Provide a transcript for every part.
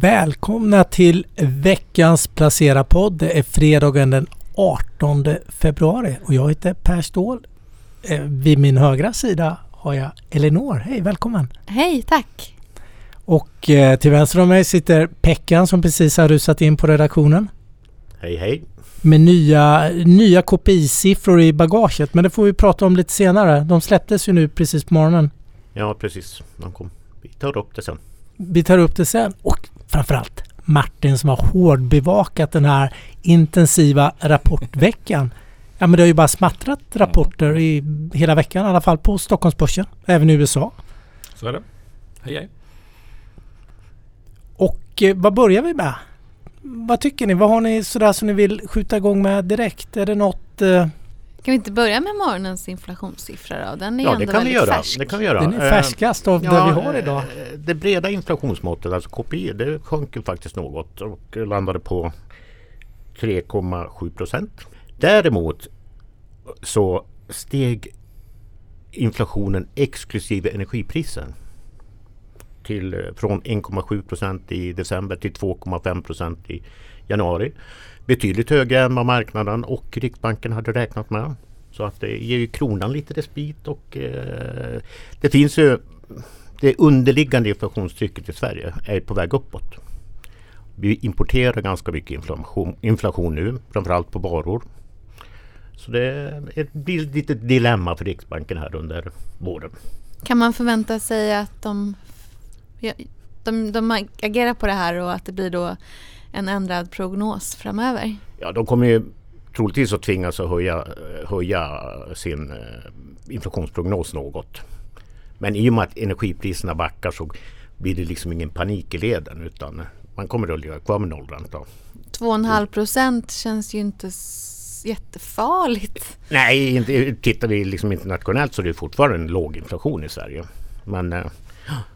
Välkomna till veckans Placera-podd. Det är fredagen den 18 februari och jag heter Per Ståhl. Eh, vid min högra sida har jag Elinor. Hej, välkommen! Hej, tack! Och eh, till vänster om mig sitter Pekkan som precis har rusat in på redaktionen. Hej hej! Med nya, nya KPI-siffror i bagaget men det får vi prata om lite senare. De släpptes ju nu precis på morgonen. Ja precis, de kom. Vi tar upp det sen. Vi tar upp det sen och framförallt Martin som har hårdbevakat den här intensiva rapportveckan. Ja men det har ju bara smattrat rapporter i hela veckan i alla fall på Stockholmsbörsen, även i USA. Så är det. Hej hej. Och eh, vad börjar vi med? Vad tycker ni? Vad har ni sådär som ni vill skjuta igång med direkt? Är det något... Eh, Kan vi inte börja med morgonens inflationssiffra då? Den är Ja ändå det kan, vi väldigt göra. färsk. det kan vi göra. den är Eh, färskast av det vi har idag. eh, Det breda inflationsmåttet, alltså KPI, det sjönk ju faktiskt något och landade på 3,7 procent. Däremot så steg inflationen exklusive energipriser till, eh, från 1,7 procent i december till 2,5 procent i januari. Betydligt högre än vad marknaden och Riksbanken hade räknat med. Så att det ger ju kronan lite respit och eh, det finns ju det underliggande inflationstrycket i Sverige är på väg uppåt. Vi importerar ganska mycket inflation, inflation nu, framförallt på varor. Så det blir ett litet dilemma för Riksbanken här under våren. Kan man förvänta sig att de, de, de agerar på det här och att det blir då en ändrad prognos framöver? Ja, de kommer ju troligtvis att tvingas att höja, höja sin eh, inflationsprognos något. Men i och med att energipriserna backar så blir det liksom ingen panik i leden utan man kommer att ligga kvar med nollränta. 2,5 procent känns ju inte jättefarligt. Nej, inte, tittar vi liksom internationellt så är det fortfarande en låg inflation i Sverige. Men eh,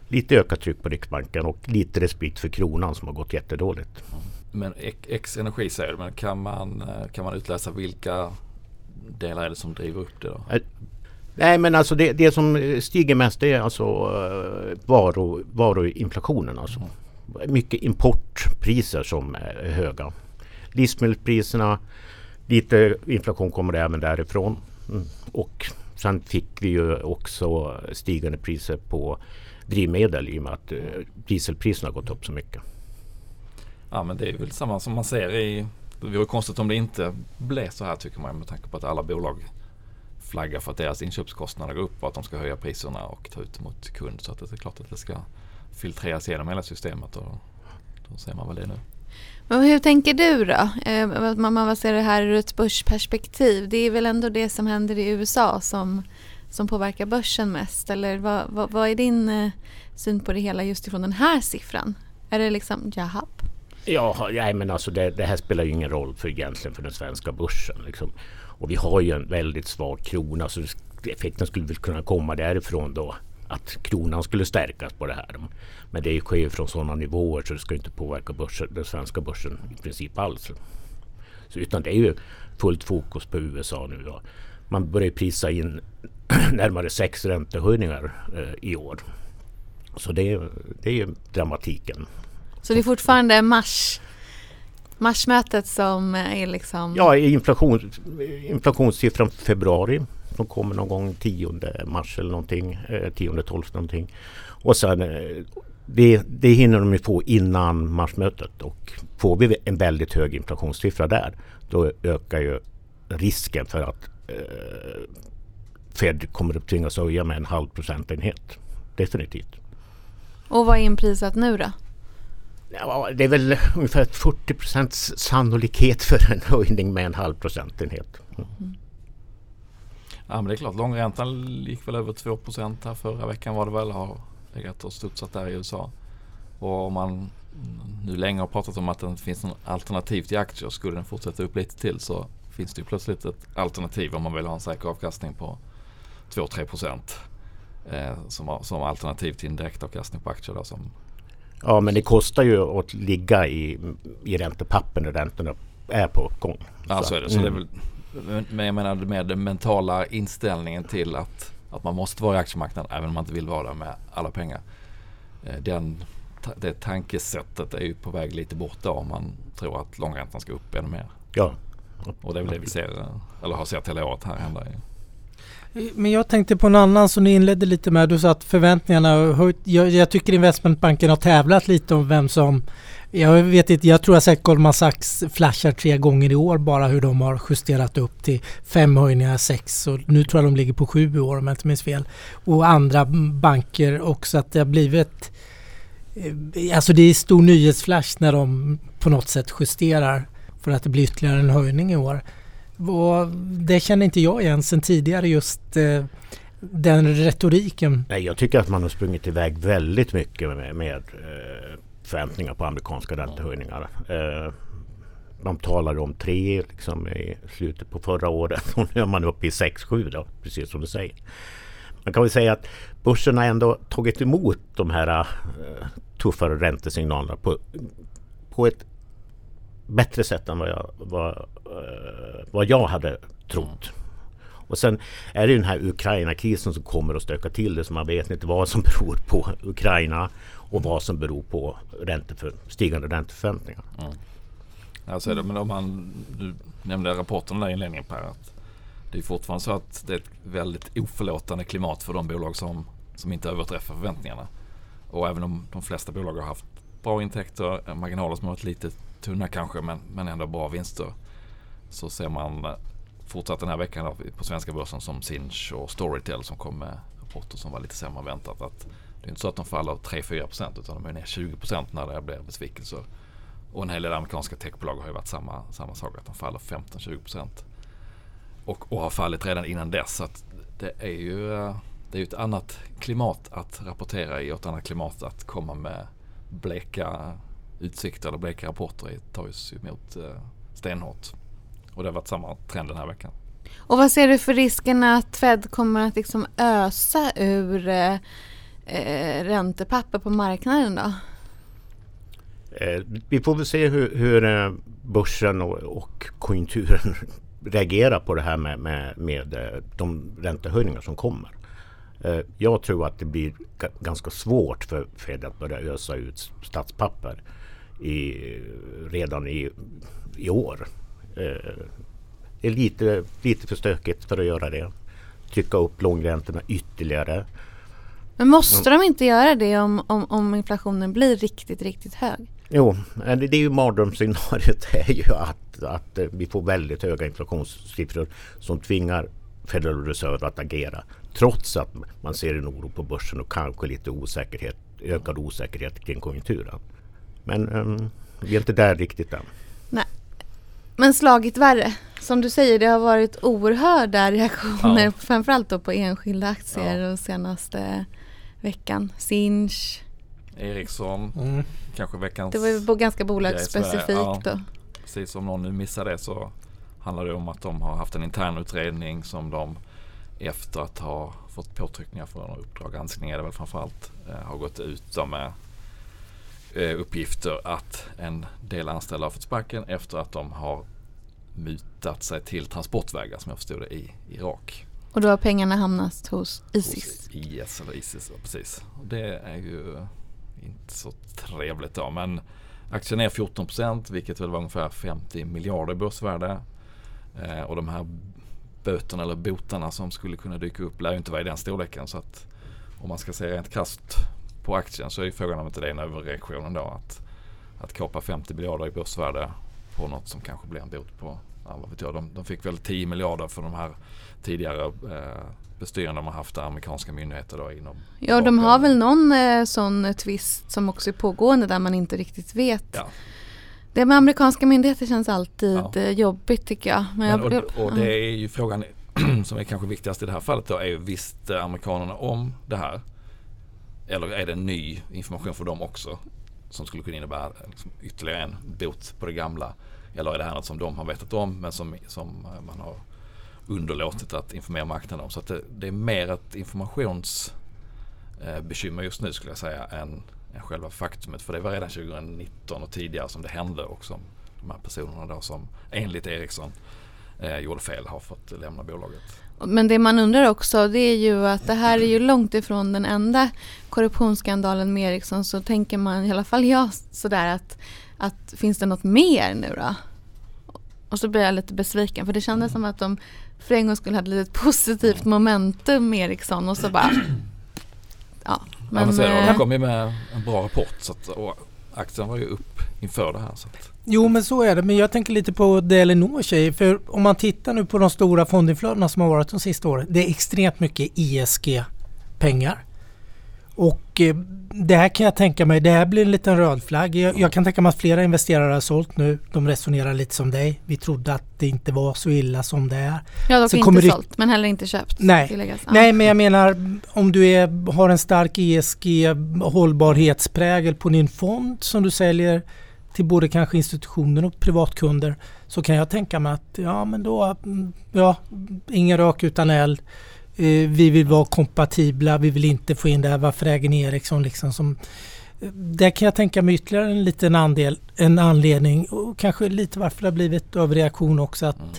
lite ökat tryck på Riksbanken och lite respit för kronan som har gått jättedåligt. Men ex- X energi säger du, men kan man, eh, kan man utläsa vilka delar är det som driver upp det då? Nej men alltså det, det som stiger mest är alltså eh, varu, varuinflationen. Alltså. Mycket importpriser som är höga. Livsmedelspriserna, lite inflation kommer det även därifrån. Mm. Och sen fick vi ju också stigande priser på drivmedel i och med att eh, dieselpriserna har gått upp så mycket. Ja men det är väl samma som man ser i det vore konstigt om det inte blev så här tycker man med tanke på att alla bolag flaggar för att deras inköpskostnader går upp och att de ska höja priserna och ta ut mot kund. Så att det är klart att det ska filtreras genom hela systemet och då ser man väl det nu. Men hur tänker du då? Eh, Man, man ser det här ur ett börsperspektiv. Det är väl ändå det som händer i USA som, som påverkar börsen mest? Eller vad, vad, vad är din eh, syn på det hela just ifrån den här siffran? Är det liksom jaha? Ja, nej, men alltså det, det här spelar ju ingen roll för egentligen för den svenska börsen. Liksom. Och vi har ju en väldigt svag krona så effekten skulle väl kunna komma därifrån då. Att kronan skulle stärkas på det här. Men det sker ju från sådana nivåer så det ska inte påverka börsen, den svenska börsen i princip alls. Så, utan det är ju fullt fokus på USA nu. Då. Man börjar prisa in närmare sex räntehöjningar eh, i år. Så det är, det är ju dramatiken. Så det är fortfarande mars, marsmötet som är liksom... Ja, inflation, inflationssiffran för februari som kommer någon gång 10 mars eller någonting, eh, 10 12 någonting. Och sen eh, det, det hinner de ju få innan marsmötet och får vi en väldigt hög inflationssiffra där då ökar ju risken för att eh, Fed kommer att tvingas höja med en halv procentenhet. Definitivt. Och vad är inprisat nu då? Ja, det är väl ungefär 40 procents sannolikhet för en höjning med en halv procentenhet. Ja men det är klart, långräntan gick väl över 2% här förra veckan var det väl. Har legat och studsat där i USA. Och om man nu länge har pratat om att det finns en alternativ till aktier. Skulle den fortsätta upp lite till så finns det ju plötsligt ett alternativ om man vill ha en säker avkastning på 2-3 procent. Eh, som, som alternativ till en direktavkastning på aktier. Då, som, Ja, men det kostar ju att ligga i, i räntepapper när räntorna är på uppgång. ja så är det. Så det är mm. väl, men jag menar med den mentala inställningen till att, att man måste vara i aktiemarknaden även om man inte vill vara där med alla pengar. Eh, Den det tankesättet är ju på väg lite bort då om man tror att långräntan ska upp ännu mer. Ja. Och det är väl det vi ser, eller har sett hela året här hända. Men jag tänkte på en annan som ni inledde lite med. Du sa att förväntningarna har höjt. Jag, jag tycker investmentbanken har tävlat lite om vem som jag vet inte, jag tror jag sett Goldman Sachs flashar tre gånger i år bara hur de har justerat upp till fem höjningar, sex och nu tror jag de ligger på sju i år om jag inte minns fel. Och andra banker också att det har blivit eh, Alltså det är stor nyhetsflash när de på något sätt justerar för att det blir ytterligare en höjning i år. Och det känner inte jag igen sen tidigare just eh, den retoriken. Nej, jag tycker att man har sprungit iväg väldigt mycket med, med eh, förväntningar på amerikanska räntehöjningar. Eh, de talade om tre liksom, i slutet på förra året och nu är man uppe i 6-7 då, precis som du säger. Man kan väl säga att börsen har ändå tagit emot de här eh, tuffare räntesignalerna på, på ett bättre sätt än vad jag, vad, eh, vad jag hade trott. Och sen är det den här Ukraina-krisen som kommer att stöka till det så man vet inte vad som beror på Ukraina och vad som beror på ränteför, stigande ränteförväntningar. Mm. Alltså men om man, du nämnde rapporten där i inledningen Per. Att det är fortfarande så att det är ett väldigt oförlåtande klimat för de bolag som, som inte överträffar förväntningarna. Och även om de flesta bolag har haft bra intäkter, marginaler som har varit lite tunna kanske men, men ändå bra vinster. Så ser man fortsatt den här veckan på svenska börsen som Sinch och Storytel som kom med rapporter som var lite sämre än väntat. Att det är inte så att de faller 3-4% utan de är ner 20% när det blir besvikelser. Och en hel del amerikanska techbolag har ju varit samma, samma sak, att de faller 15-20%. Och, och har fallit redan innan dess. Så att det är ju det är ett annat klimat att rapportera i och ett annat klimat att komma med bleka utsikter eller bleka rapporter i tas emot eh, stenhårt. Och det har varit samma trend den här veckan. Och vad ser du för risken att Fed kommer att liksom ösa ur eh, eh, räntepapper på marknaden då? Eh, vi får väl se hur, hur eh, börsen och, och, konjunkturen reagerar på det här med, med, med de räntehöjningar som kommer. Eh, jag tror att det blir ganska svårt för Fed att börja ösa ut statspapper i, redan i, i år. Det är lite, lite för stökigt för att göra det. Trycka upp långräntorna ytterligare. Men måste de inte göra det om, om, om inflationen blir riktigt, riktigt hög? Jo, det är ju mardrömsscenariot är ju att, att vi får väldigt höga inflationssiffror som tvingar Federal Reserve att agera. Trots att man ser en oro på börsen och kanske lite osäkerhet, ökad osäkerhet kring konjunkturen. Men um, vi är inte där riktigt än. Nej. Men slagit värre. Som du säger, det har varit oerhörda reaktioner, ja. framförallt då på enskilda aktier ja. de senaste veckan. Sinch. Ericsson. Mm. Kanske veckans... Det var ju ganska bolagsspecifikt ja, då. Precis, om någon nu missar det så handlar det om att de har haft en intern utredning som de efter att ha fått påtryckningar från Uppdrag granskning är det väl framförallt eh, har gått ut med uppgifter att en del anställda har fått sparken efter att de har mutat sig till transportvägar som jag förstod det i Irak. Och då har pengarna hamnat hos Isis? Hos IS eller Isis, precis. Det är ju inte så trevligt då. Men aktien är 14 procent vilket väl var ungefär 50 miljarder i börsvärde. Eh, och de här böterna eller botarna som skulle kunna dyka upp lär ju inte vara i den storleken. Så att om man ska se rent krasst på aktien så är frågan om inte det är en överreaktion ändå. Att, att kapa 50 miljarder i börsvärde på något som kanske blir en bot på, ja, vad vet jag, de, de fick väl 10 miljarder för de här tidigare eh, bestyrande de har haft amerikanska myndigheter då inom Ja, de har väl någon eh, sån twist som också är pågående där man inte riktigt vet. Ja. Det med amerikanska myndigheter känns alltid ja. Eh, jobbigt tycker jag. Men, Men och, och, det är ju frågan som är kanske viktigast i det här fallet då är ju visste amerikanerna om det här? Eller är det ny information för dem också? Som skulle kunna innebära liksom ytterligare en bot på det gamla. Eller är det här något som de har vetat om men som, som eh, man har underlåtit att informera marknaden om. Så att det, det är mer ett informationsbekymmer eh, just nu skulle jag säga än, än själva faktumet. För det var redan 2019 och tidigare som det hände och som De här personerna då som enligt Ericsson eh, gjorde fel har fått lämna bolaget. Men det man undrar också det är ju att det här är ju långt ifrån den enda korruptionsskandalen med Ericsson så tänker man, i alla fall jag, sådär att, att finns det något mer nu då? Och så blir jag lite besviken för det kändes som att de för en gång skulle hade lite positivt momentum med Ericsson och så bara Ja, men, ja, men så det, de kom ju med en bra rapport så att, och aktien var ju upp inför det här. Så att. Jo men så är det. Men jag tänker lite på det Elinor säger. För om man tittar nu på de stora fondinflödena som har varit de sista åren. Det är extremt mycket ESG-pengar. Och eh, det här kan jag tänka mig, det här blir en liten röd flagg. Jag, jag, kan tänka mig att flera investerare har sålt nu. De resonerar lite som dig. Vi trodde att det inte var så illa som det är. Ja, dock inte det... sålt men heller inte köpt. Nej. Nej, men jag menar om du är, har en stark ESG hållbarhetsprägel på din fond som du säljer till både kanske institutioner och privatkunder så kan jag tänka mig att ja men då, ja, ingen rök utan eld. Eh, vi vill vara kompatibla, vi vill inte få in det här, varför äger ni Ericsson liksom som eh, där kan jag tänka mig ytterligare en liten andel, en anledning och kanske lite varför det har blivit överreaktion också att, mm.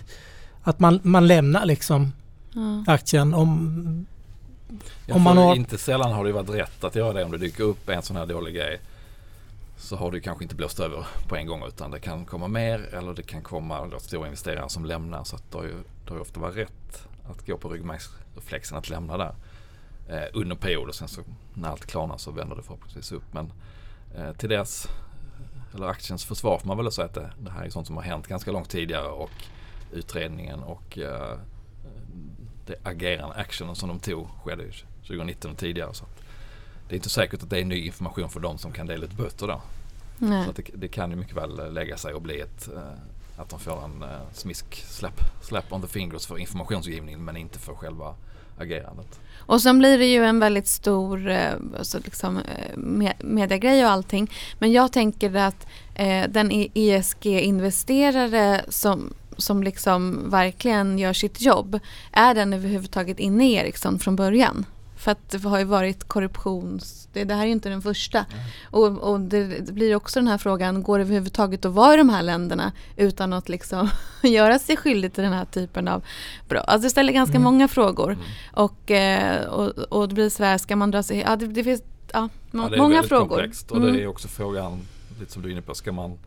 att man, man lämnar liksom mm. aktien om, om man har... Inte sällan har det varit rätt att göra det om det dyker upp en sån här dålig grej så har det kanske inte blåst över på en gång utan det kan komma mer eller det kan komma stora investerare som lämnar så att det har ju, det har ju ofta varit rätt att gå på ryggmärgsreflexen att lämna där eh, under perioder. Sen så när allt klarnar så vänder det förhoppningsvis upp. Men eh, till deras, eller aktiens försvar får man väl säga att det, det här är sånt som har hänt ganska långt tidigare och utredningen och eh, det agerande, actionen som de tog skedde ju 2019 och tidigare. Så det är inte säkert att det är ny information för dem som kan dela ut böter då. Nej. Så det, det, kan ju mycket väl lägga sig och bli ett eh, att de får en uh, smisk slap, slap on the fingers för informationsgivningen men inte för själva agerandet. Och sen blir det ju en väldigt stor eh, alltså liksom, eh, mediegrej och allting. Men jag tänker att eh, den ESG-investerare som, som liksom verkligen gör sitt jobb, är den överhuvudtaget inne i Ericsson från början? För att det har ju varit korruptions... Det, det här är ju inte den första. Mm. Och, och det, det, blir också den här frågan, går det överhuvudtaget att vara i de här länderna utan att liksom göra sig skyldig till den här typen av brott? Alltså det ställer ganska mm. många frågor. Mm. Och, eh, och, och det blir så här, ska man dra sig... Ja, det, det finns ja, må, ja, många frågor. komplext och det mm. är också frågan, lite som du är inne på, ska man,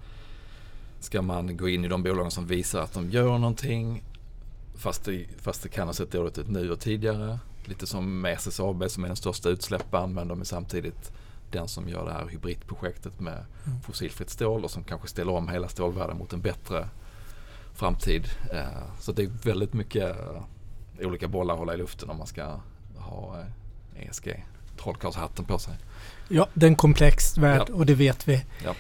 ska man gå in i de bolagen som visar att de gör någonting fast det, fast det kan ha sett dåligt ut nu och tidigare? Lite som med SSAB som är den största utsläpparen men de är samtidigt den som gör det här hybridprojektet med mm. fossilfritt stål och som kanske ställer om hela stålvärlden mot en bättre framtid. Eh, så det är väldigt mycket eh, olika bollar att hålla i luften om man ska ha ESG, eh, e trollkarlshatten på sig. Ja, det är en komplex värld ja. och det vet vi. Ja.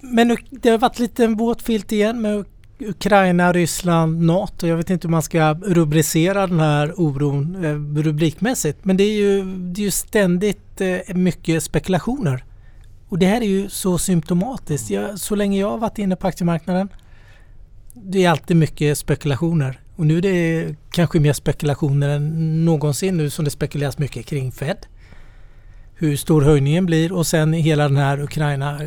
Men det har varit lite en våt filt igen med Ukraina, Ryssland, NATO. Jag vet inte hur man ska rubricera den här oron eh, rubrikmässigt. Men det är ju, det är ju ständigt eh, mycket spekulationer. Och det här är ju så symptomatiskt. Jag, så länge jag har varit inne på aktiemarknaden det är alltid mycket spekulationer. Och nu är det kanske mer spekulationer än någonsin nu som det spekuleras mycket kring Fed. Hur stor höjningen blir och sen hela den här Ukraina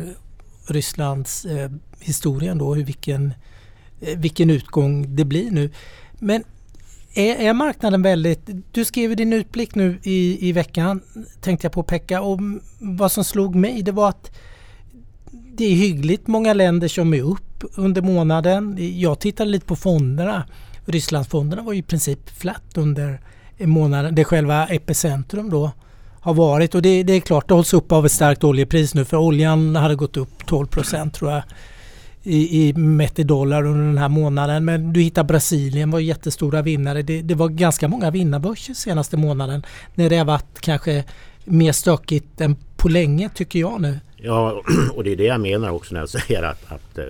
Rysslands eh, historien då, hur vilken Eh, Eh, vilken utgång det blir nu. Men är, är marknaden väldigt... Du skrev din utblick nu i, i veckan, tänkte jag på Pekka. Och vad som slog mig det var att det är hyggligt många länder som är upp under månaden. Jag tittade lite på fonderna. Rysslandsfonderna var i princip flat under månaden. Det själva epicentrum då har varit. Och det, det, är klart, det hålls upp av ett starkt oljepris nu för oljan hade gått upp 12 procent tror jag i, i mätt i dollar under den här månaden. Men du hittar Brasilien var jättestora vinnare. Det, det var ganska många vinnarbörser senaste månaden. När det har varit kanske mer stökigt än på länge tycker jag nu. Ja, och det är det jag menar också när jag säger att, att eh,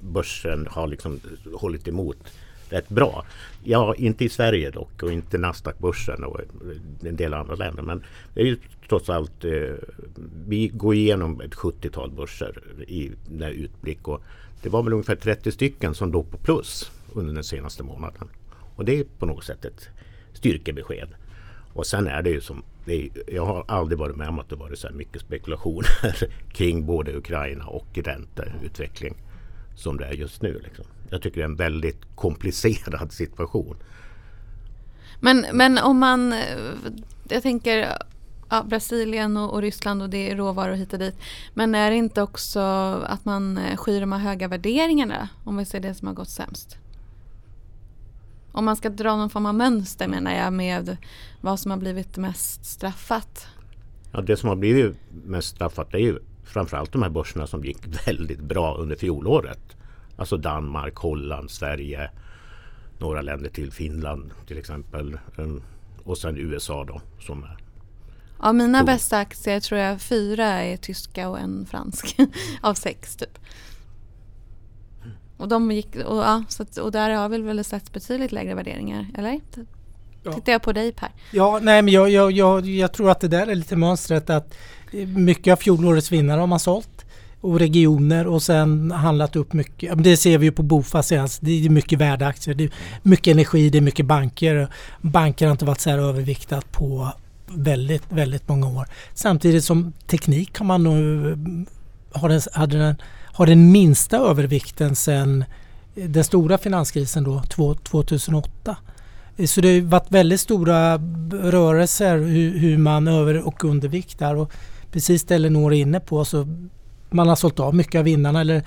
börsen har liksom hållit emot rätt bra. Ja, inte i Sverige dock och inte Nasdaq-börsen och eh, en del andra länder. Men det är ju trots allt, eh, vi går igenom ett 70-tal börser i den här utblick och det var väl ungefär 30 stycken som låg på plus under den senaste månaden. Och det är på något sätt ett styrkebesked. Och sen är det ju som, det är, jag har aldrig varit med om att det varit så här mycket spekulationer kring både Ukraina och ränteutveckling som det är just nu. Liksom. Jag tycker det är en väldigt komplicerad situation. Men, men om man, eh, jag tänker ja, Brasilien och, och, Ryssland och det är råvaror hit och dit. Men är det inte också att man eh, skyr de här höga värderingarna om vi ser det som har gått sämst? Om man ska dra någon form av mönster menar jag med vad som har blivit mest straffat. Ja, det som har blivit mest straffat är ju framförallt de här börserna som gick väldigt bra under fjolåret. Alltså Danmark, Holland, Sverige, några länder till, Finland till exempel. Eh, och sen USA då som är av mina god. bästa aktier tror jag fyra är tyska och en fransk av sex typ. Och, de gick, och, ja, så och där har vi väl sett betydligt lägre värderingar, eller? Ja. Tittar jag på dig Per? Ja, nej men jag, jag, jag, jag tror att det där är lite mönstret att mycket av fjolårets vinnare har man sålt och regioner och sen handlat upp mycket. Det ser vi ju på Bofast senast. Det är mycket värdeaktier. Det är mycket energi, det är mycket banker. Banker har inte varit så här överviktat på väldigt, väldigt många år. Samtidigt som teknik har man nu har den, hade den, har den minsta övervikten sedan den stora finanskrisen då, 2008. Så det har varit väldigt stora rörelser hur, hur man över och underviktar. Och precis det Elinor är inne på så man har sålt av mycket av vinnarna eller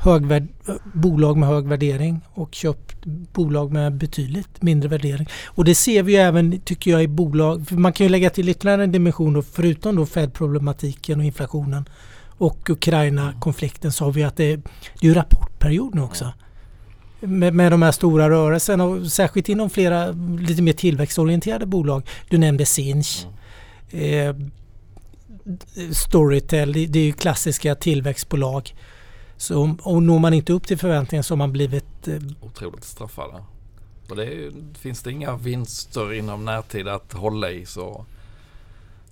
högvärd, bolag med hög värdering och köpt bolag med betydligt mindre värdering. Och det ser vi ju även tycker jag i bolag, man kan ju lägga till ytterligare en dimension då, förutom då Fed-problematiken och inflationen och Ukraina-konflikten så har vi att det, det är ju rapportperiod nu också. Med, med de här stora rörelserna och särskilt inom flera lite mer tillväxtorienterade bolag. Du nämnde Sinch. Eh, Storytel, det är ju klassiska tillväxtbolag. Så och når man inte upp till förväntningarna så har man blivit... Eh, Otroligt straffade. Och det är, finns det inga vinster inom närtid att hålla i så,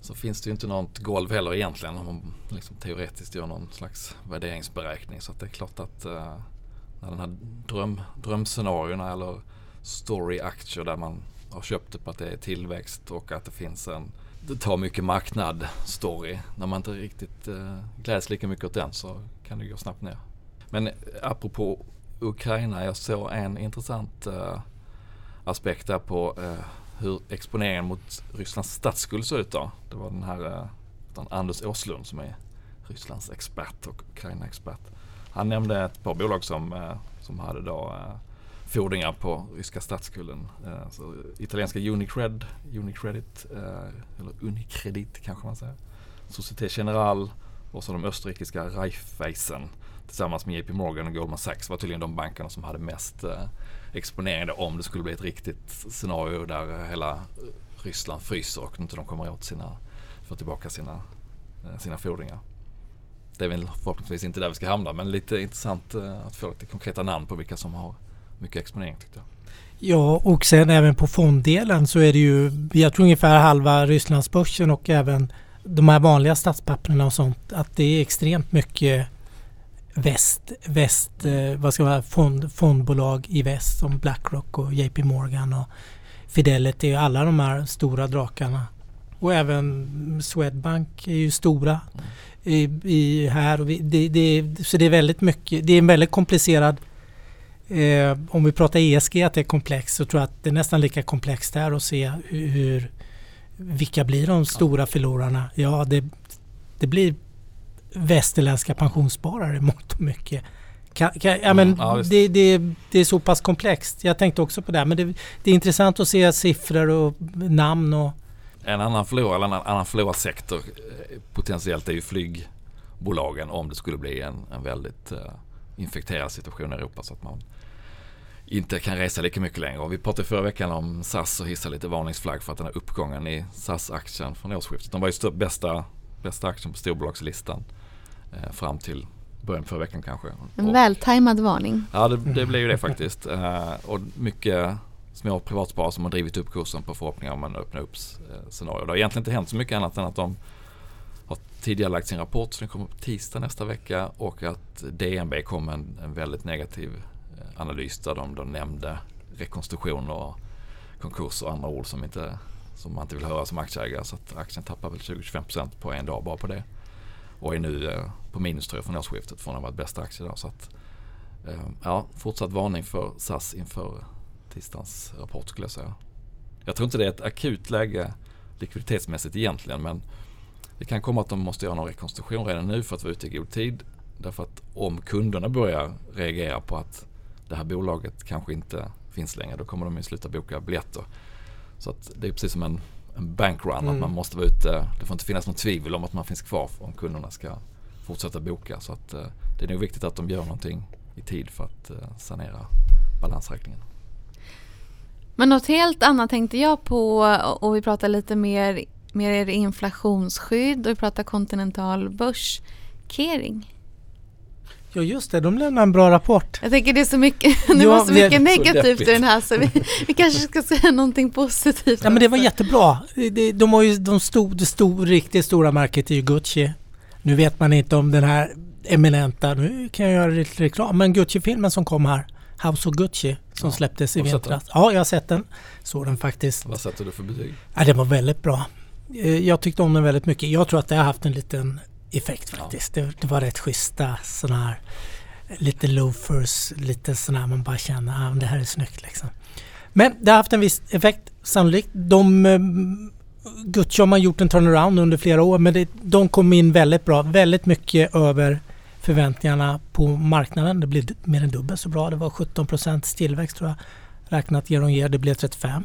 så finns det ju inte något golv heller egentligen om man liksom teoretiskt gör någon slags värderingsberäkning. Så det är klart att eh, när den här dröm, drömscenarierna eller story aktier där man har köpt det på att det är tillväxt och att det finns en det tar mycket marknad-story. När man inte riktigt eh, gläds lika mycket åt den så kan det gå snabbt ner. Men apropå Ukraina, jag såg en intressant eh, aspekt där på eh, hur exponeringen mot Rysslands statsskuld såg ut då. Det var den här eh, Anders Åslund som är Rysslands expert och Ukraina-expert. Han nämnde ett par bolag som, eh, som hade då eh, fordringar på ryska statsskulden. Eh, så italienska Unicred, Unicredit, eh, eller Unicredit kanske man säger. Société Générale och så de österrikiska Raiffeisen tillsammans med JP Morgan och Goldman Sachs var tydligen de bankerna som hade mest eh, exponering om det skulle bli ett riktigt scenario där hela Ryssland fryser och inte de kommer åt sina, få tillbaka sina, eh, sina fordringar. Det är väl förhoppningsvis inte där vi ska hamna men lite intressant eh, att få lite konkreta namn på vilka som har mycket exponering tyckte jag. Ja, och sen även på fonddelen så är det ju, jag tror ungefär halva Rysslandsbörsen och även de här vanliga statspapperna och sånt, att det är extremt mycket väst, väst eh, vad ska man fond, fondbolag i väst som Blackrock och JP Morgan och Fidelity och alla de här stora drakarna. Och även Swedbank är ju stora i, i här. Och vi, det, det, så det är väldigt mycket, det är en väldigt komplicerad Eh, om vi pratar ESG att det är komplext så tror jag att det är nästan lika komplext där att se hur, vilka blir de stora förlorarna? Ja, det, det blir västerländska pensionssparare mått och mycket. Kan, kan, ja, men ja, det, det, det, är så pass komplext. Jag tänkte också på det. Men det, det är intressant att se siffror och namn. Och... En annan förlorare, eller en annan förlorarsektor eh, potentiellt är ju flygbolagen om det skulle bli en, en väldigt uh, infekterad situation i Europa. Så att man inte kan resa lika mycket längre. Och vi pratade förra veckan om SAS och hissade lite varningsflagg för att den här uppgången i SAS-aktien från årsskiftet. De var ju bästa, bästa aktien på storbolagslistan eh, fram till början förra veckan kanske. En vältajmad varning. Ja det, det blev ju det faktiskt. Eh, och mycket små privatsparare som har drivit upp kursen på förhoppningar om en öppna upp eh, scenario. Det har egentligen inte hänt så mycket annat än att de har tidigare lagt sin rapport så den kommer på tisdag nästa vecka och att DNB kom en, en väldigt negativ analys där de då nämnde rekonstruktioner, och konkurs och andra ord som, inte, som man inte vill höra som aktieägare. Så att aktien tappar väl 20-25% på en dag bara på det. Och är nu eh, på minus tror jag från årsskiftet från att ha varit bästa aktie då. Så att, eh, ja, fortsatt varning för SAS inför tisdagens rapport skulle jag säga. Jag tror inte det är ett akut läge likviditetsmässigt egentligen men det kan komma att de måste göra någon rekonstruktion redan nu för att vara ute i god tid. Därför att om kunderna börjar reagera på att det här bolaget kanske inte finns längre då kommer de ju sluta boka biljetter. Så att det är precis som en, en bankrun mm. att man måste vara ute. Det får inte finnas något tvivel om att man finns kvar om kunderna ska fortsätta boka. Så att, eh, det är nog viktigt att de gör någonting i tid för att eh, sanera balansräkningen. Men något helt annat tänkte jag på och vi pratar lite mer, mer inflationsskydd och vi pratar kontinental börs. Kering. Ja just det, de lämnar en bra rapport. Jag tänker det är så mycket, det ja, var så mycket negativt i den här så vi, vi kanske ska säga någonting positivt. Ja men det var jättebra. De, de har ju de stor, det stor, riktigt stora märket är ju Gucci. Nu vet man inte om den här eminenta, nu kan jag göra lite reklam, men Gucci-filmen som kom här, House of Gucci, som ja, släpptes i vintras. Ja, jag har sett den. Såg den faktiskt. Vad satte du för betyg? Ja, den var väldigt bra. Eh, jag tyckte om den väldigt mycket. Jag tror att det har haft en liten effekt faktiskt. Ja. Det, det, var rätt schyssta sådana här lite loafers, lite sådana här man bara känner att ah, det här är snyggt liksom. Men det har haft en viss effekt sannolikt. De eh, Gucci har man gjort en turnaround under flera år men det, de kom in väldigt bra. Väldigt mycket över förväntningarna på marknaden. Det blev mer än dubbelt så bra. Det var 17 tillväxt tror jag räknat year on year. Det blev 35.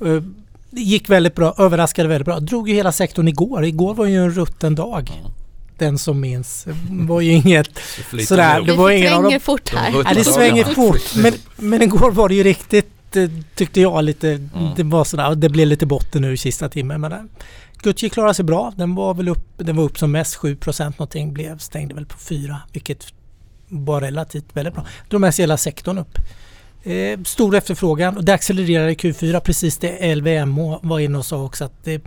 Eh, det gick väldigt bra, överraskade väldigt bra. Drog ju hela sektorn igår. Igår var ju en rutten dag. Mm. Den som minns. Det var ju inget sådär. Det var ingen av dem. fort här. Ja, det svänger fort. Men, men igår var det ju riktigt eh, tyckte jag lite, mm. det var sådär, det blev lite botten nu i sista timmen. Men Gucci klarade sig bra. Den var väl upp, den var upp som mest 7% någonting, blev, stängde väl på 4 vilket var relativt väldigt bra. Drog med sig hela sektorn upp. Eh, stor efterfrågan och det accelererar i Q4 precis det LVMH var inne och sa också att det,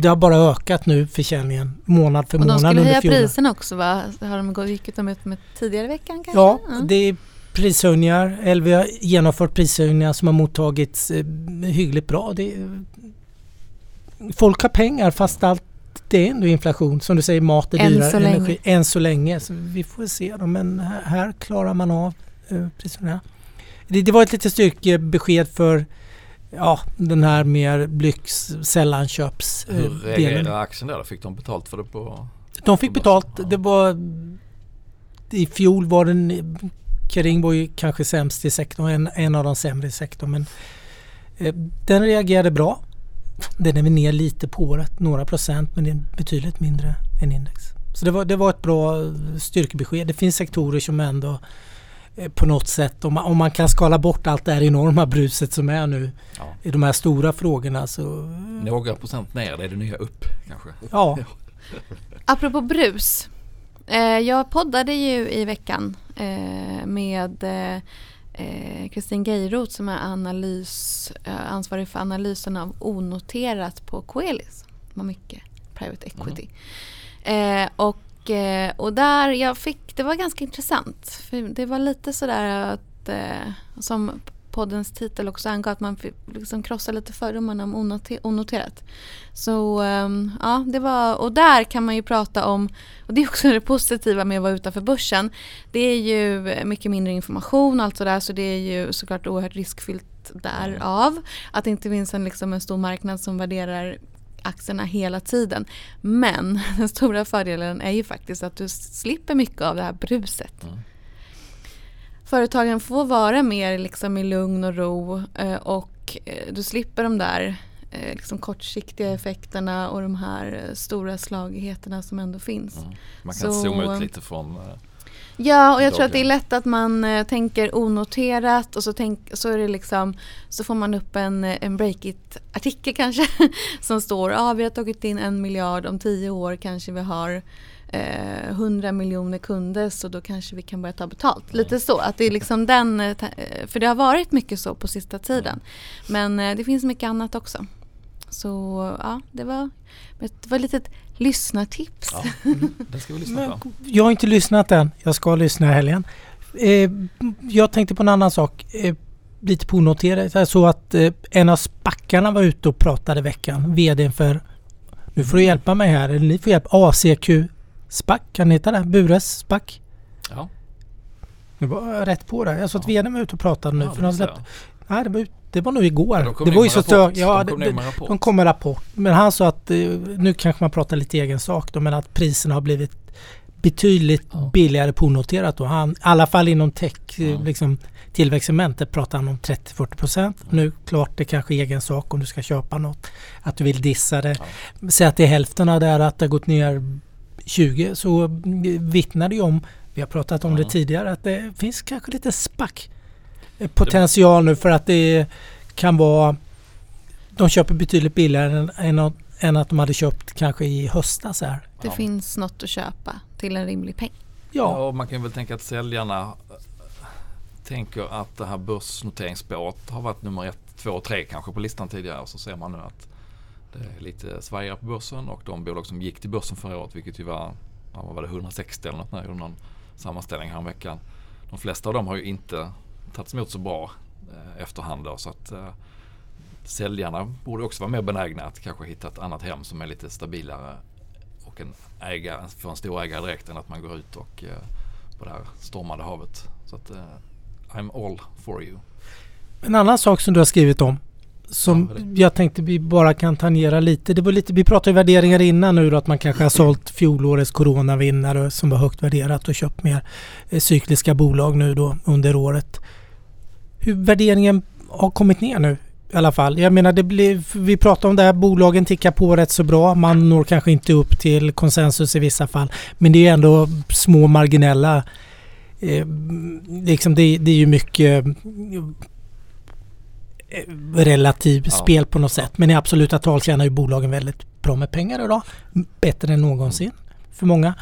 det har bara ökat nu försäljningen månad för månad under fjolåret. De skulle höja priserna också va? Har de gått, gick ut med tidigare i veckan kanske? Ja, ja. det är prishöjningar. LV har genomfört prishöjningar som har mottagits eh, hyggligt bra. Det, folk har pengar fast allt det är ändå inflation. Som du säger, mat är dyrare. Än energi. Än så länge. Så vi får se då. Men här, här klarar man av eh, priserna. Det, det, var ett litet styrkebesked för ja, den här mer lyx sällanköps Hur reagerade aktien där? Fick de betalt för det på? De fick betalt. Ja. Det var i fjol var den Kering var ju kanske sämst i sektorn, en, en av de sämre i sektorn. Men eh, den reagerade bra. Den är väl ner lite på året, några procent, men det är betydligt mindre än index. Så det var, det var ett bra styrkebesked. Det finns sektorer som ändå eh, på något sätt, om man, om man kan skala bort allt det här enorma bruset som är nu ja. i de här stora frågorna så... Några procent ner, det är det nya upp kanske? Ja. Apropå brus. Eh, jag poddade ju i veckan eh, med Eh, Kristin eh, Geiroth som är analys, eh, ansvarig för analysen av onoterat på Coelis. Det var mycket private equity. Mm. Eh, och, och, eh, och där jag fick, det var ganska intressant. För det var lite sådär att eh, som poddens titel också angav att man liksom krossar lite fördomarna om onoterat. Så ehm, ja, det var, och där kan man ju prata om, och det är också det positiva med att vara utanför börsen. Det är ju mycket mindre information och allt sådär så det är ju såklart oerhört riskfyllt därav. Att det inte finns en, liksom, en stor marknad som värderar aktierna hela tiden. Men den stora fördelen är ju faktiskt att du slipper mycket av det här bruset. Mm företagen får vara mer liksom i lugn och ro eh, och eh, du slipper de där eh, liksom kortsiktiga effekterna och de här stora slagigheterna som ändå finns. Mm. Man kan så, zooma ut lite från Ja, och jag tror att det är lätt att man uh, tänker onoterat och så, tänk, så är det liksom så får man upp en, en breakit-artikel kanske som står ah, vi har tagit in en miljard om tio år kanske vi har eh, 100 miljoner kunder så då kanske vi kan börja ta betalt. Mm. Lite så, att det är liksom den, eh, eh, för det har varit mycket så på sista tiden. Men eh, det finns mycket annat också. Så ja, det var, det var ett litet lyssnartips. Ja, det ska vi lyssna på. Jag har inte lyssnat än. Jag ska lyssna i helgen. Eh, jag tänkte på en annan sak. Eh, lite på onoterat. Jag såg att eh, en av spackarna var ute och pratade i veckan. VDn för, nu får du hjälpa mig här, eller ni får hjälpa, ACQ Spack, kan det heta det? Bures Spack? Ja. Nu var jag rätt på det. Jag såg att ja. VDn var ute och pratade nu. Ja, för de släppte, nej, det var ut, det var nog igår. Ja, det var ju så rapport. stö- ja, de kom det- med rapport. De kom med rapport. Men han sa att, eh, nu kanske man pratar lite egen sak då, men att priserna har blivit betydligt Ja. billigare på onoterat då. Han, I alla fall inom tech, eh, Ja. liksom tillväxtsegmentet pratar han om 30-40 procent. Nu klart det kanske är egen sak om du ska köpa något. Att du vill dissa det. Säg att det är hälften av det här att det har gått ner 20 så mm, vittnar det ju om, vi har pratat om Ja. det tidigare, att det finns kanske lite spack eh, potential nu för att det kan vara de köper betydligt billigare än, än, att- än att de hade köpt kanske i höstas här. Det Ja. finns något att köpa till en rimlig peng. Ja, Ja, och man kan väl tänka att säljarna eh, tänker att det här börsnoteringsspåret har varit nummer ett, två och tre kanske på listan tidigare. Och så ser man nu att det är lite svajigare på börsen och de bolag som gick till börsen förra året, vilket ju var, vad var det 160 eller något när jag gjorde någon sammanställning häromveckan. De flesta av dem har ju inte tagits emot så bra eh, efterhand då, så att eh, säljarna borde också vara mer benägna att kanske hitta ett annat hem som är lite stabilare och en ägare, få en stor ägare direkt än att man går ut och eh, på det här stormande havet. Så att eh, I'm all for you. en annan sak som du har skrivit om som Ja, jag tänkte vi bara kan tangera lite. Det var lite, vi pratade värderingar innan nu då, att man kanske har sålt fjolårets coronavinnare som var högt värderat och köpt mer eh, cykliska bolag nu då under året. Hur värderingen har kommit ner nu i alla fall. Jag menar det blir, vi pratar om det här, bolagen tickar på rätt så bra. Man når kanske inte upp till konsensus i vissa fall. Men det är ändå små marginella eh, liksom det, det är ju mycket eh, relativ Ja. spel på något sätt. Men i absoluta tal tjänar ju bolagen väldigt bra med pengar idag. Bättre än någonsin för många.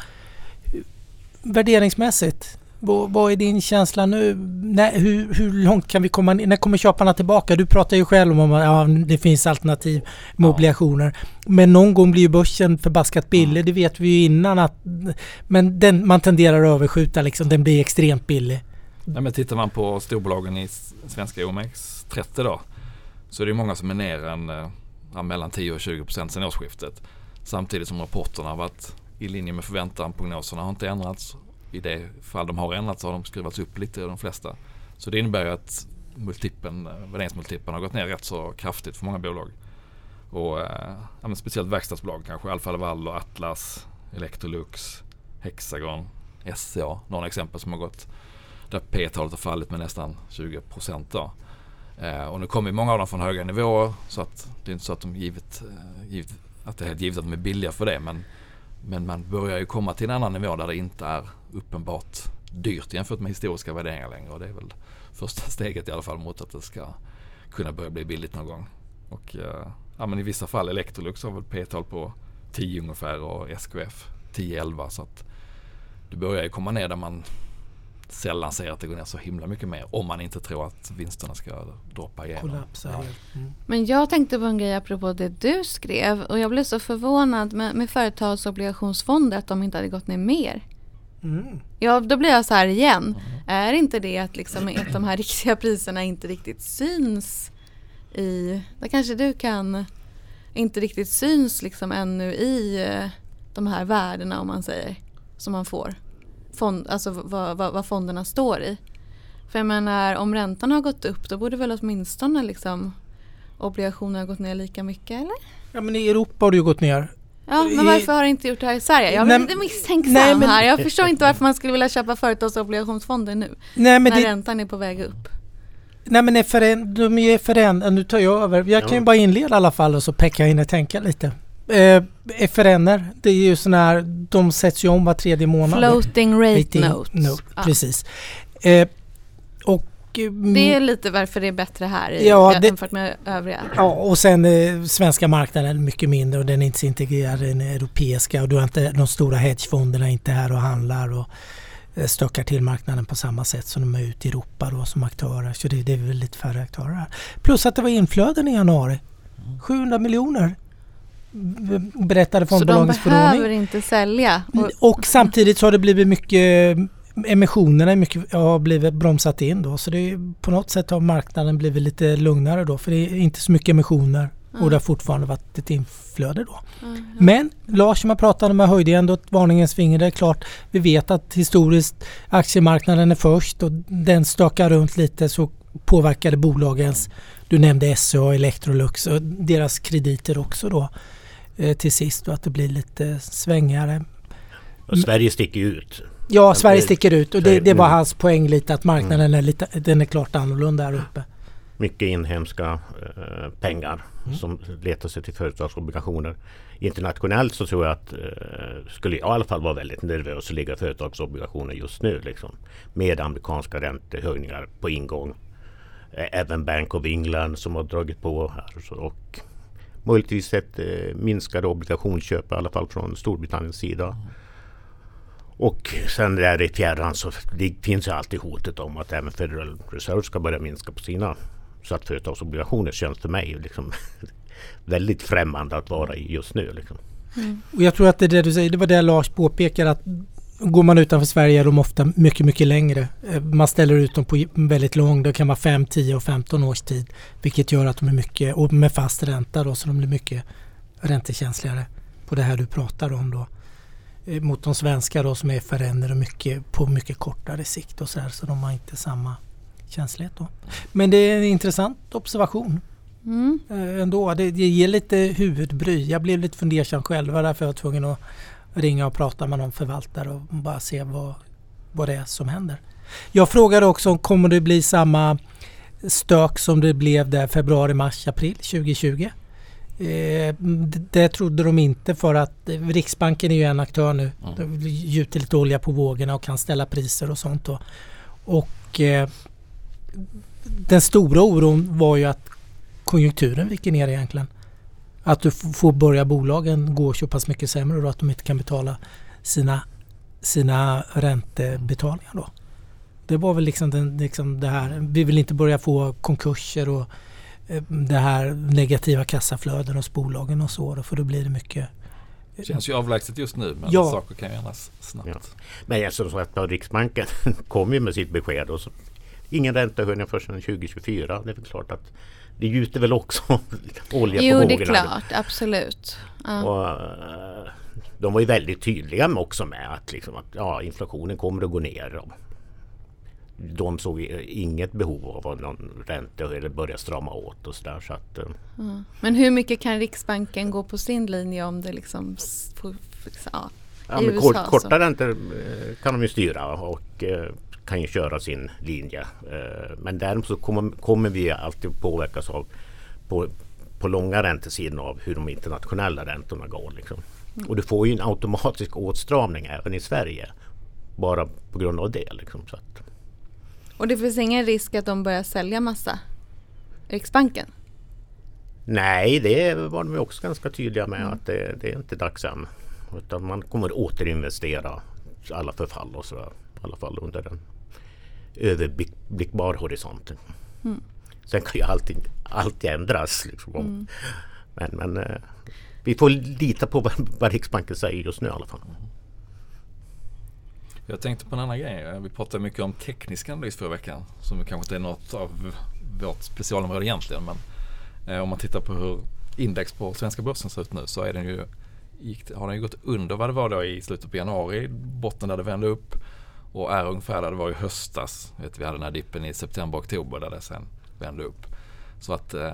Värderingsmässigt, vad, är din känsla nu? När, hur, hur långt kan vi komma? ner? När kommer köparna tillbaka? Du pratar ju själv om att ja, det finns alternativ med Ja. obligationer. Men någon gång blir ju börsen förbaskat billig. Det vet vi ju innan att men den, man tenderar att överskjuta liksom. Den blir extremt billig. Nej, men tittar man på storbolagen i svenska OMX30 då så är det många som är ner en, eh, ja, mellan 10 och 20 procent sedan årsskiftet. Samtidigt som rapporterna har varit i linje med förväntan. Prognoserna har inte ändrats. I det fall de har ändrats så har de skruvats upp lite de flesta. Så det innebär ju att multipeln, värderingsmultipeln har gått ner rätt så kraftigt för många bolag. Och eh, ja, men speciellt verkstadsbolag kanske. Alfa Laval och Atlas, Electrolux, Hexagon, SCA. Några exempel som har gått där P-talet har fallit med nästan 20 procent då. Eh, och nu kommer ju många av dem från höga nivåer så att det är inte så att de givet, eh, givet att det är helt givet att de är billiga för det. Men, men man börjar ju komma till en annan nivå där det inte är uppenbart dyrt jämfört med historiska värderingar längre. Och det är väl första steget i alla fall mot att det ska kunna börja bli billigt någon gång. Och eh, ja, men i vissa fall Electrolux har väl P-tal på 10 ungefär och SKF 10-11 så att det börjar ju komma ner där man sällan ser att det går ner så himla mycket mer om man inte tror att vinsterna ska droppa igenom. Kollapsa Ja. helt. Mm. Men jag tänkte på en grej apropå det du skrev och jag blev så förvånad med, med företagsobligationsfonder att de inte hade gått ner mer. Mm. Ja, då blir jag så här igen. Är inte det att, liksom, att de här riktiga priserna inte riktigt syns i... Där kanske du kan... Inte riktigt syns liksom ännu i eh, de här värdena om man säger. Som man får. Fond, alltså vad, vad, vad fonderna står i. För jag menar om räntan har gått upp då borde väl åtminstone liksom obligationerna gått ner lika mycket eller? Ja men i Europa har det ju gått ner. Ja, men varför har det inte gjort det här i Sverige? Jag blir lite misstänksam nej, men- här. Jag förstår inte varför man skulle vilja köpa företagsobligationsfonder nu. Nej men, när det, räntan är på väg upp. nej, men är föränd, de är förändrade. Nu tar jag över. Jag kan ju bara inleda i alla fall och så Pekka hinner tänka lite. Eh, FRN, det är ju sådana här, de sätts ju om var tredje månad. Floating rate Rating note. note, Ja. Precis. Och... eh, Det är lite varför det är bättre här i, Ja, det- jämfört med övriga. Ja, och sen eh, svenska marknaden är mycket mindre och den är inte så integrerad i den europeiska och du har inte de stora hedgefonderna är inte här och handlar och eh, stökar till marknaden på samma sätt som de är ute i Europa då som aktörer. Så det, det är väl lite färre aktörer här. Plus att det var inflöden i januari. 700 miljoner b- berättade Så de fondbolagens behöver förordning. inte sälja. Och, Och samtidigt så har det blivit mycket emissionerna är mycket, har blivit bromsat in då så det är, på något sätt har marknaden blivit lite lugnare då för det är inte så mycket emissioner och det har fortfarande varit ett inflöde då. Mm. Men Lars som jag pratade med höjde ändå ett varningens finger. Det är klart vi vet att historiskt aktiemarknaden är först och den stökar runt lite så påverkade bolagens, du nämnde SCA, Electrolux och deras krediter också då eh, till sist och att det blir lite svängigare. Och Sverige sticker ut. Ja, Sverige sticker ut och det, det var hans poäng lite att marknaden är, lite, den är klart annorlunda här uppe. Mycket inhemska eh, pengar mm. som letar sig till företagsobligationer. Internationellt så tror jag att, eh, skulle jag i alla fall vara väldigt nervös att ligga företagsobligationer just nu. Liksom, med amerikanska räntehöjningar på ingång. Även Bank of England som har dragit på här. Och möjligtvis ett eh, minskade obligationsköp i alla fall från Storbritanniens sida. Mm. Och sen där i fjärran så finns ju alltid hotet om att även Federal Reserve ska börja minska på sina så att företagsobligationer känns för mig liksom väldigt främmande att vara i just nu. Liksom. Mm. Och jag tror att det är det du säger, det var det Lars påpekar att går man utanför Sverige är de ofta mycket, mycket längre. Eh, man ställer ut dem på väldigt lång, det kan vara 5, 10 och 15 års tid. Vilket gör att de är mycket, och med fast ränta då, så de blir mycket räntekänsligare på det här du pratar om då. Eh, mot de svenska då som är FRN mycket, på mycket kortare sikt och så här, så de har inte samma känslighet då. Men det är en intressant observation. Mm. Eh, ändå. Det, det ger lite huvudbry. Jag blev lite fundersam själv. Därför jag var tvungen att ringa och prata med någon förvaltare och bara se vad, vad det är som händer. Jag frågade också om kommer det bli samma stök som det blev där februari, mars, april 2020? Eh, det trodde de inte för att Riksbanken är ju en aktör nu. Mm. De gjuter lite olja på vågorna och kan ställa priser och sånt. Då. Och eh, den stora oron var ju att konjunkturen viker ner egentligen. Att du får börja bolagen gå så pass mycket sämre och att de inte kan betala sina, sina räntebetalningar då. Det var väl liksom, den, liksom det här, vi vill inte börja få konkurser och eh, det här negativa kassaflöden hos bolagen och så då, för då blir det mycket det känns ju avlägset just nu men ja. saker kan ju ändras snabbt. Ja. Men jag så att Riksbanken kom ju med sitt besked och så ingen räntehöjning förrän 2024. Det är väl klart att det gjuter väl också olja jo, på vågorna. Jo, det är klart. Absolut. Ja. Och, eh, de var ju väldigt tydliga med också med att, liksom att ja, inflationen kommer att gå ner. De såg inget behov av någon ränte eller börja strama åt och sådär. Så att, mm. Men hur mycket kan Riksbanken gå på sin linje om det liksom får, ja, ja, men kort, Korta räntor eh, kan de ju styra och kan ju köra sin linje. Eh, men däremot så kommer, kommer vi alltid påverkas av på, på långa räntesidan av hur de internationella räntorna går. Liksom. Mm. Och du får ju en automatisk åtstramning även i Sverige. Bara på grund av det. Liksom, så att. Och det finns ingen risk att de börjar sälja massa? Riksbanken? Nej, det var de också ganska tydliga med mm. att det, det, är inte dags än. Utan man kommer återinvestera alla förfall och sådär. I alla fall under en överblickbar horisont. Mm. Sen kan ju allting alltid ändras. Liksom. Mm. Men, men eh, vi får lita på vad, vad Riksbanken säger just nu i alla fall. Jag tänkte på en annan grej. Vi pratade mycket om teknisk analys förra veckan. Som kanske inte är något av vårt specialområde egentligen. Men eh, om man tittar på hur index på svenska börsen ser ut nu så är den ju, gick, har den ju gått under vad det var då i slutet på januari. Botten där det vände upp. Och är ungefär där det var i höstas. Vet, vi hade den här dippen i september-oktober där det sen vände upp. Så att eh,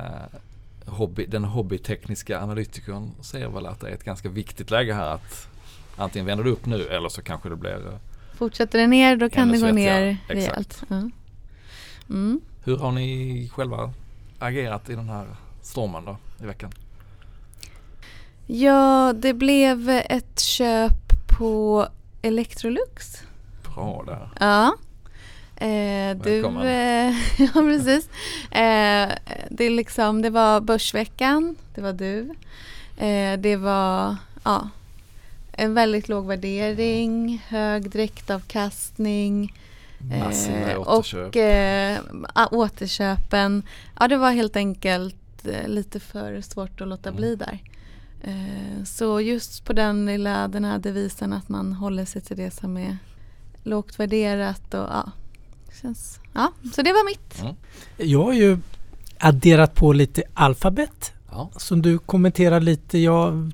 hobby, den hobbytekniska analytikern ser väl att det är ett ganska viktigt läge här att antingen vänder det upp nu eller så kanske det blir eh, Fortsätter det ner då kan det gå ner rejält. Ja. Mm. Hur har ni själva agerat i den här stormen då i veckan? Ja, det blev ett köp på Electrolux bra där. Ja. Eh, du, eh, ja precis. Eh, det, liksom, det var Börsveckan, det var du. Eh, det var ja, en väldigt låg värdering, hög direktavkastning. Massiva eh, återköp. Och äh, återköpen. Ja det var helt enkelt lite för svårt att låta mm. bli där. Så just på den lilla den här devisen att man håller sig till det som är lågt värderat och ja. Känns, ja, så det var mitt. Mm. Jag har ju adderat på lite alfabet ja. som du kommenterar lite. Jag,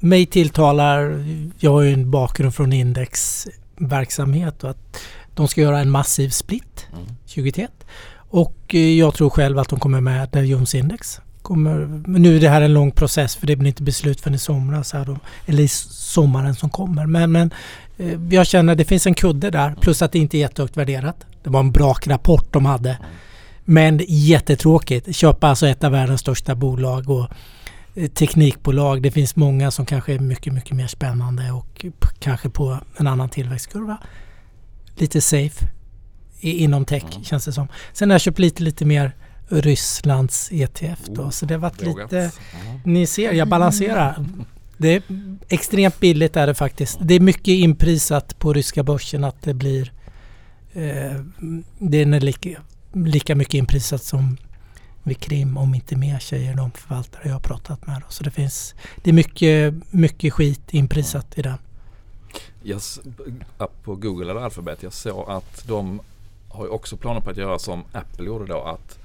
mig tilltalar, jag har ju en bakgrund från indexverksamhet och att de ska göra en massiv split Mm. 2021. Och eh, jag tror själv att de kommer med där Jones Index. Kommer, nu är det här en lång process för det blir inte beslut förrän i somras här då, eller i sommaren som kommer. Men, men eh, jag känner att det finns en kudde där plus att det inte är jättehögt värderat. Det var en bra rapport de hade. Men jättetråkigt. Köpa alltså ett av världens största bolag och eh, teknikbolag. Det finns många som kanske är mycket, mycket mer spännande och kanske på en annan tillväxtkurva. Lite safe inom tech Mm. känns det som. Sen har jag köpt lite, lite mer Rysslands ETF då. Oh, så det har varit lite... Ni ser, jag balanserar. Det är extremt billigt är det faktiskt. Det är mycket inprisat på ryska börsen att det blir... Eh, det är lika, lika mycket inprisat som vid Krim, om inte mer säger de förvaltare jag har pratat med. Så det finns... Det är mycket, mycket skit inprisat i den. Jag, på Google eller Alphabet, jag såg att de har ju också planer på att göra som Apple gjorde då. Att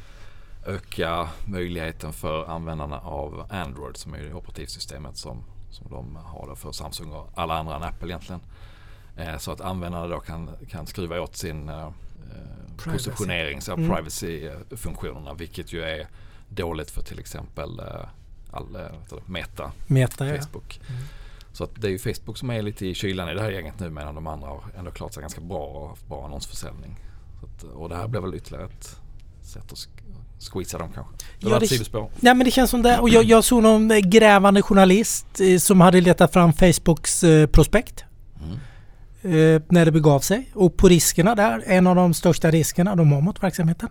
öka möjligheten för användarna av Android som är det operativsystemet som, som de har då för Samsung och alla andra än Apple egentligen. Eh, så att användarna då kan, kan skruva åt sin eh, Privacy. positionering, så Mm. privacy-funktionerna vilket ju är dåligt för till exempel eh, all, eh, Meta Meta ja. Facebook. Mm. Så att det är ju Facebook som är lite i kylan i det här gänget nu medan de andra har ändå klarat sig ganska bra och haft bra annonsförsäljning. Så att, och det här blir väl ytterligare ett sätt att squeeza dem kanske. Det Ja, det-. Nej men det känns som det. Och jag, jag såg någon eh, grävande journalist eh, som hade letat fram Facebooks eh, prospekt. Mm. Eh, när det begav sig. Och på riskerna där, en av de största riskerna de har mot verksamheten.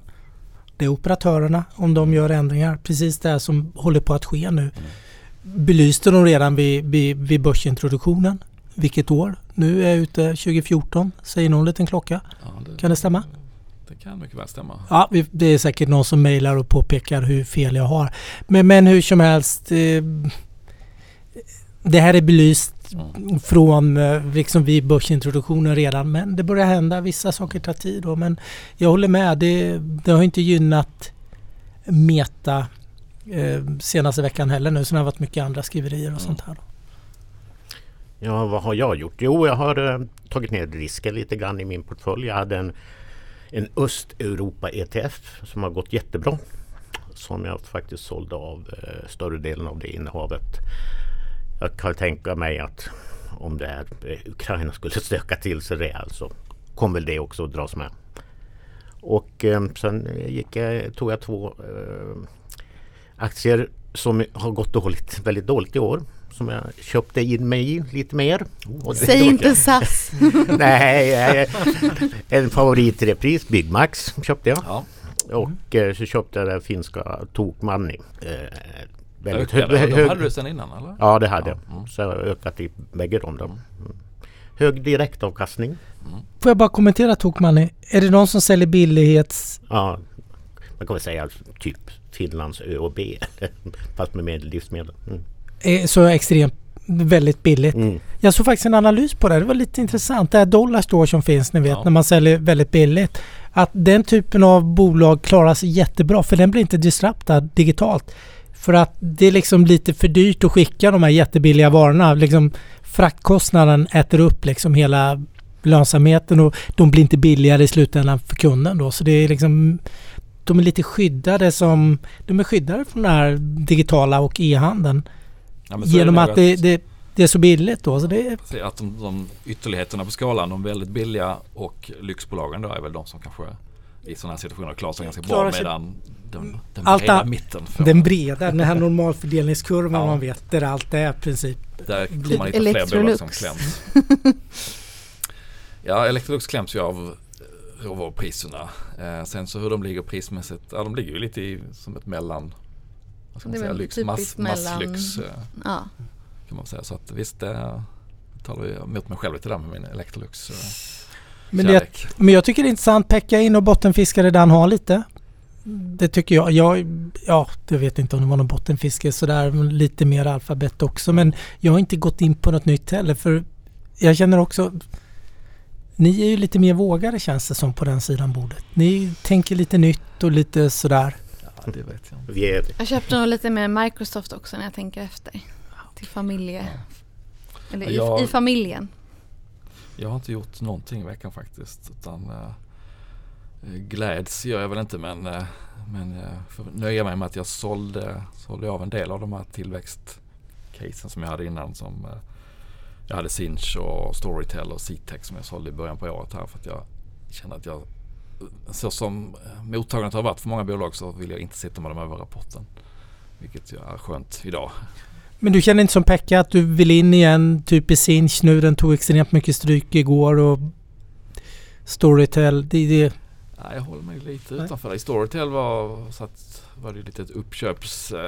Det är operatörerna om de gör ändringar. Precis det som håller på att ske nu. Belyste de redan vid, vid, vid börsintroduktionen. Vilket år? Nu är jag ute 2014. Säger någon liten klocka. Ja, det, Kan det stämma? Det kan mycket väl stämma. Ja, det är säkert någon som mejlar och påpekar hur fel jag har. Men, men hur som helst. Eh, det här är belyst. Från eh, liksom vid börsintroduktionen redan. Men det börjar hända. Vissa saker tar tid. Då, men jag håller med. Det, det har inte gynnat Meta eh, senaste veckan heller nu. Sen har det varit mycket andra skriverier och sånt här. Då. Ja, vad har jag gjort? Jo, jag har eh, tagit ner risken lite grann i min portfölj. Jag hade en, en Östeuropa-ETF som har gått jättebra. Som jag faktiskt sålde av eh, större delen av det innehavet. Jag kan tänka mig att om det här eh, Ukraina skulle stöka till sig rejält så kommer väl det också att dras med. Och eh, sen gick jag, tog jag två eh, aktier som har gått dåligt, väldigt dåligt i år. Som jag köpte in mig i lite mer. Och det- Säg inte SAS. Nej, eh, en favorit i repris, Big Max köpte jag. Ja, Och eh, så köpte jag det finska Tokmanni. Eh, väldigt ökade. hög, De hade du sen innan eller? Ja, det hade jag. Ja, mm. Så jag har ökat i bägge de. Mm. Hög direktavkastning. Får jag bara kommentera Tokmanni? Är det någon som säljer billighets... Ja, man kan väl säga typ Finlands ÖoB. Fast med mer livsmedel. Mm. så extremt väldigt billigt? Mm. Jag såg faktiskt en analys på det. Det var lite intressant. Det här Dollarstore som finns, ni vet, Ja. när man säljer väldigt billigt. Att den typen av bolag klarar sig jättebra för den blir inte disruptad digitalt. För att det är liksom lite för dyrt att skicka de här jättebilliga varorna. Liksom fraktkostnaden äter upp liksom hela lönsamheten och de blir inte billigare i slutändan för kunden då. Så det är liksom de är lite skyddade som de är skyddade från den här digitala och e-handeln. Ja, Genom att det, det, det är så billigt då. Så det är, Att de, de ytterligheterna på skalan, de väldigt billiga och lyxbolagen då är väl de som kanske i sådana här situationer klarar sig ganska Klarar bra sig- medan den, den breda mitten får, den breda, den här normalfördelningskurvan Ja. man vet där allt är i princip. där kommer man hitta fler bolag som kläms. ja, Electrolux kläms ju av eh, råvarupriserna. Eh, sen så hur de ligger prismässigt, ja de ligger ju lite i, som ett mellan vad ska man Det är säga, lyx, typiskt mass, mellan- masslyx eh, Ja. kan man säga. Så att visst, det talar jag emot mig själv lite där med min Electrolux eh, Men, det, men jag tycker det är intressant. Pekka in och bottenfiskare där han har lite. Det tycker jag. jag. Ja, jag vet inte om det var någon bottenfiske sådär. Lite mer alfabet också. Men jag har inte gått in på något nytt heller. För jag känner också... Ni är ju lite mer vågade känns det som på den sidan bordet. Ni tänker lite nytt och lite sådär. Ja, det vet jag. Vi är, Jag köpte nog lite mer Microsoft också när jag tänker efter. Till familje... Eller i, Jag- i familjen. Jag har inte gjort någonting i veckan faktiskt. Utan, eh, eh, Gläds gör jag väl inte men, eh, men jag får nöja mig med att jag sålde, sålde av en del av de här tillväxtcasen som jag hade innan. Som, eh, jag hade Sinch och Storytel och Citec som jag sålde i början på året här för att jag kände att jag så som eh, mottagandet har varit för många bolag så vill jag inte sitta med dem över rapporten. Vilket ju är skönt idag. Men du känner inte som Pekka att du vill in igen, typ i Sinch nu. Den tog extremt mycket stryk igår och Storytel. Det, det, Nej, jag håller mig lite Nej. utanför. I Storytel var, så att, var det lite ett uppköpscase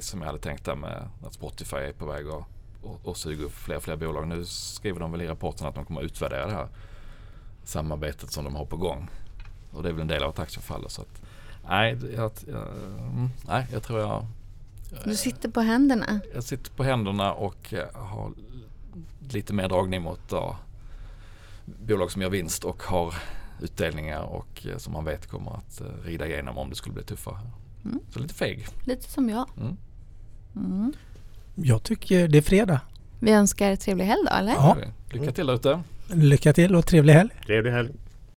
som jag hade tänkt där med att Spotify är på väg att och, och suga upp fler och fler bolag. Nu skriver de väl i rapporten att de kommer att utvärdera det här samarbetet som de har på gång. Och det är väl en del av att aktien faller. Så att, nej, jag, jag, mm, nej, jag tror jag Du sitter på händerna. jag sitter på händerna och eh, har lite mer dragning mot ja, bolag som gör vinst och har utdelningar och eh, som man vet kommer att eh, rida igenom om det skulle bli tuffare. Mm. Så lite feg. Lite som jag. Mm. Mm. jag tycker det är fredag. Vi önskar trevlig helg då, eller? Ja. Lycka till där ute. Lycka till och trevlig helg. Trevlig helg.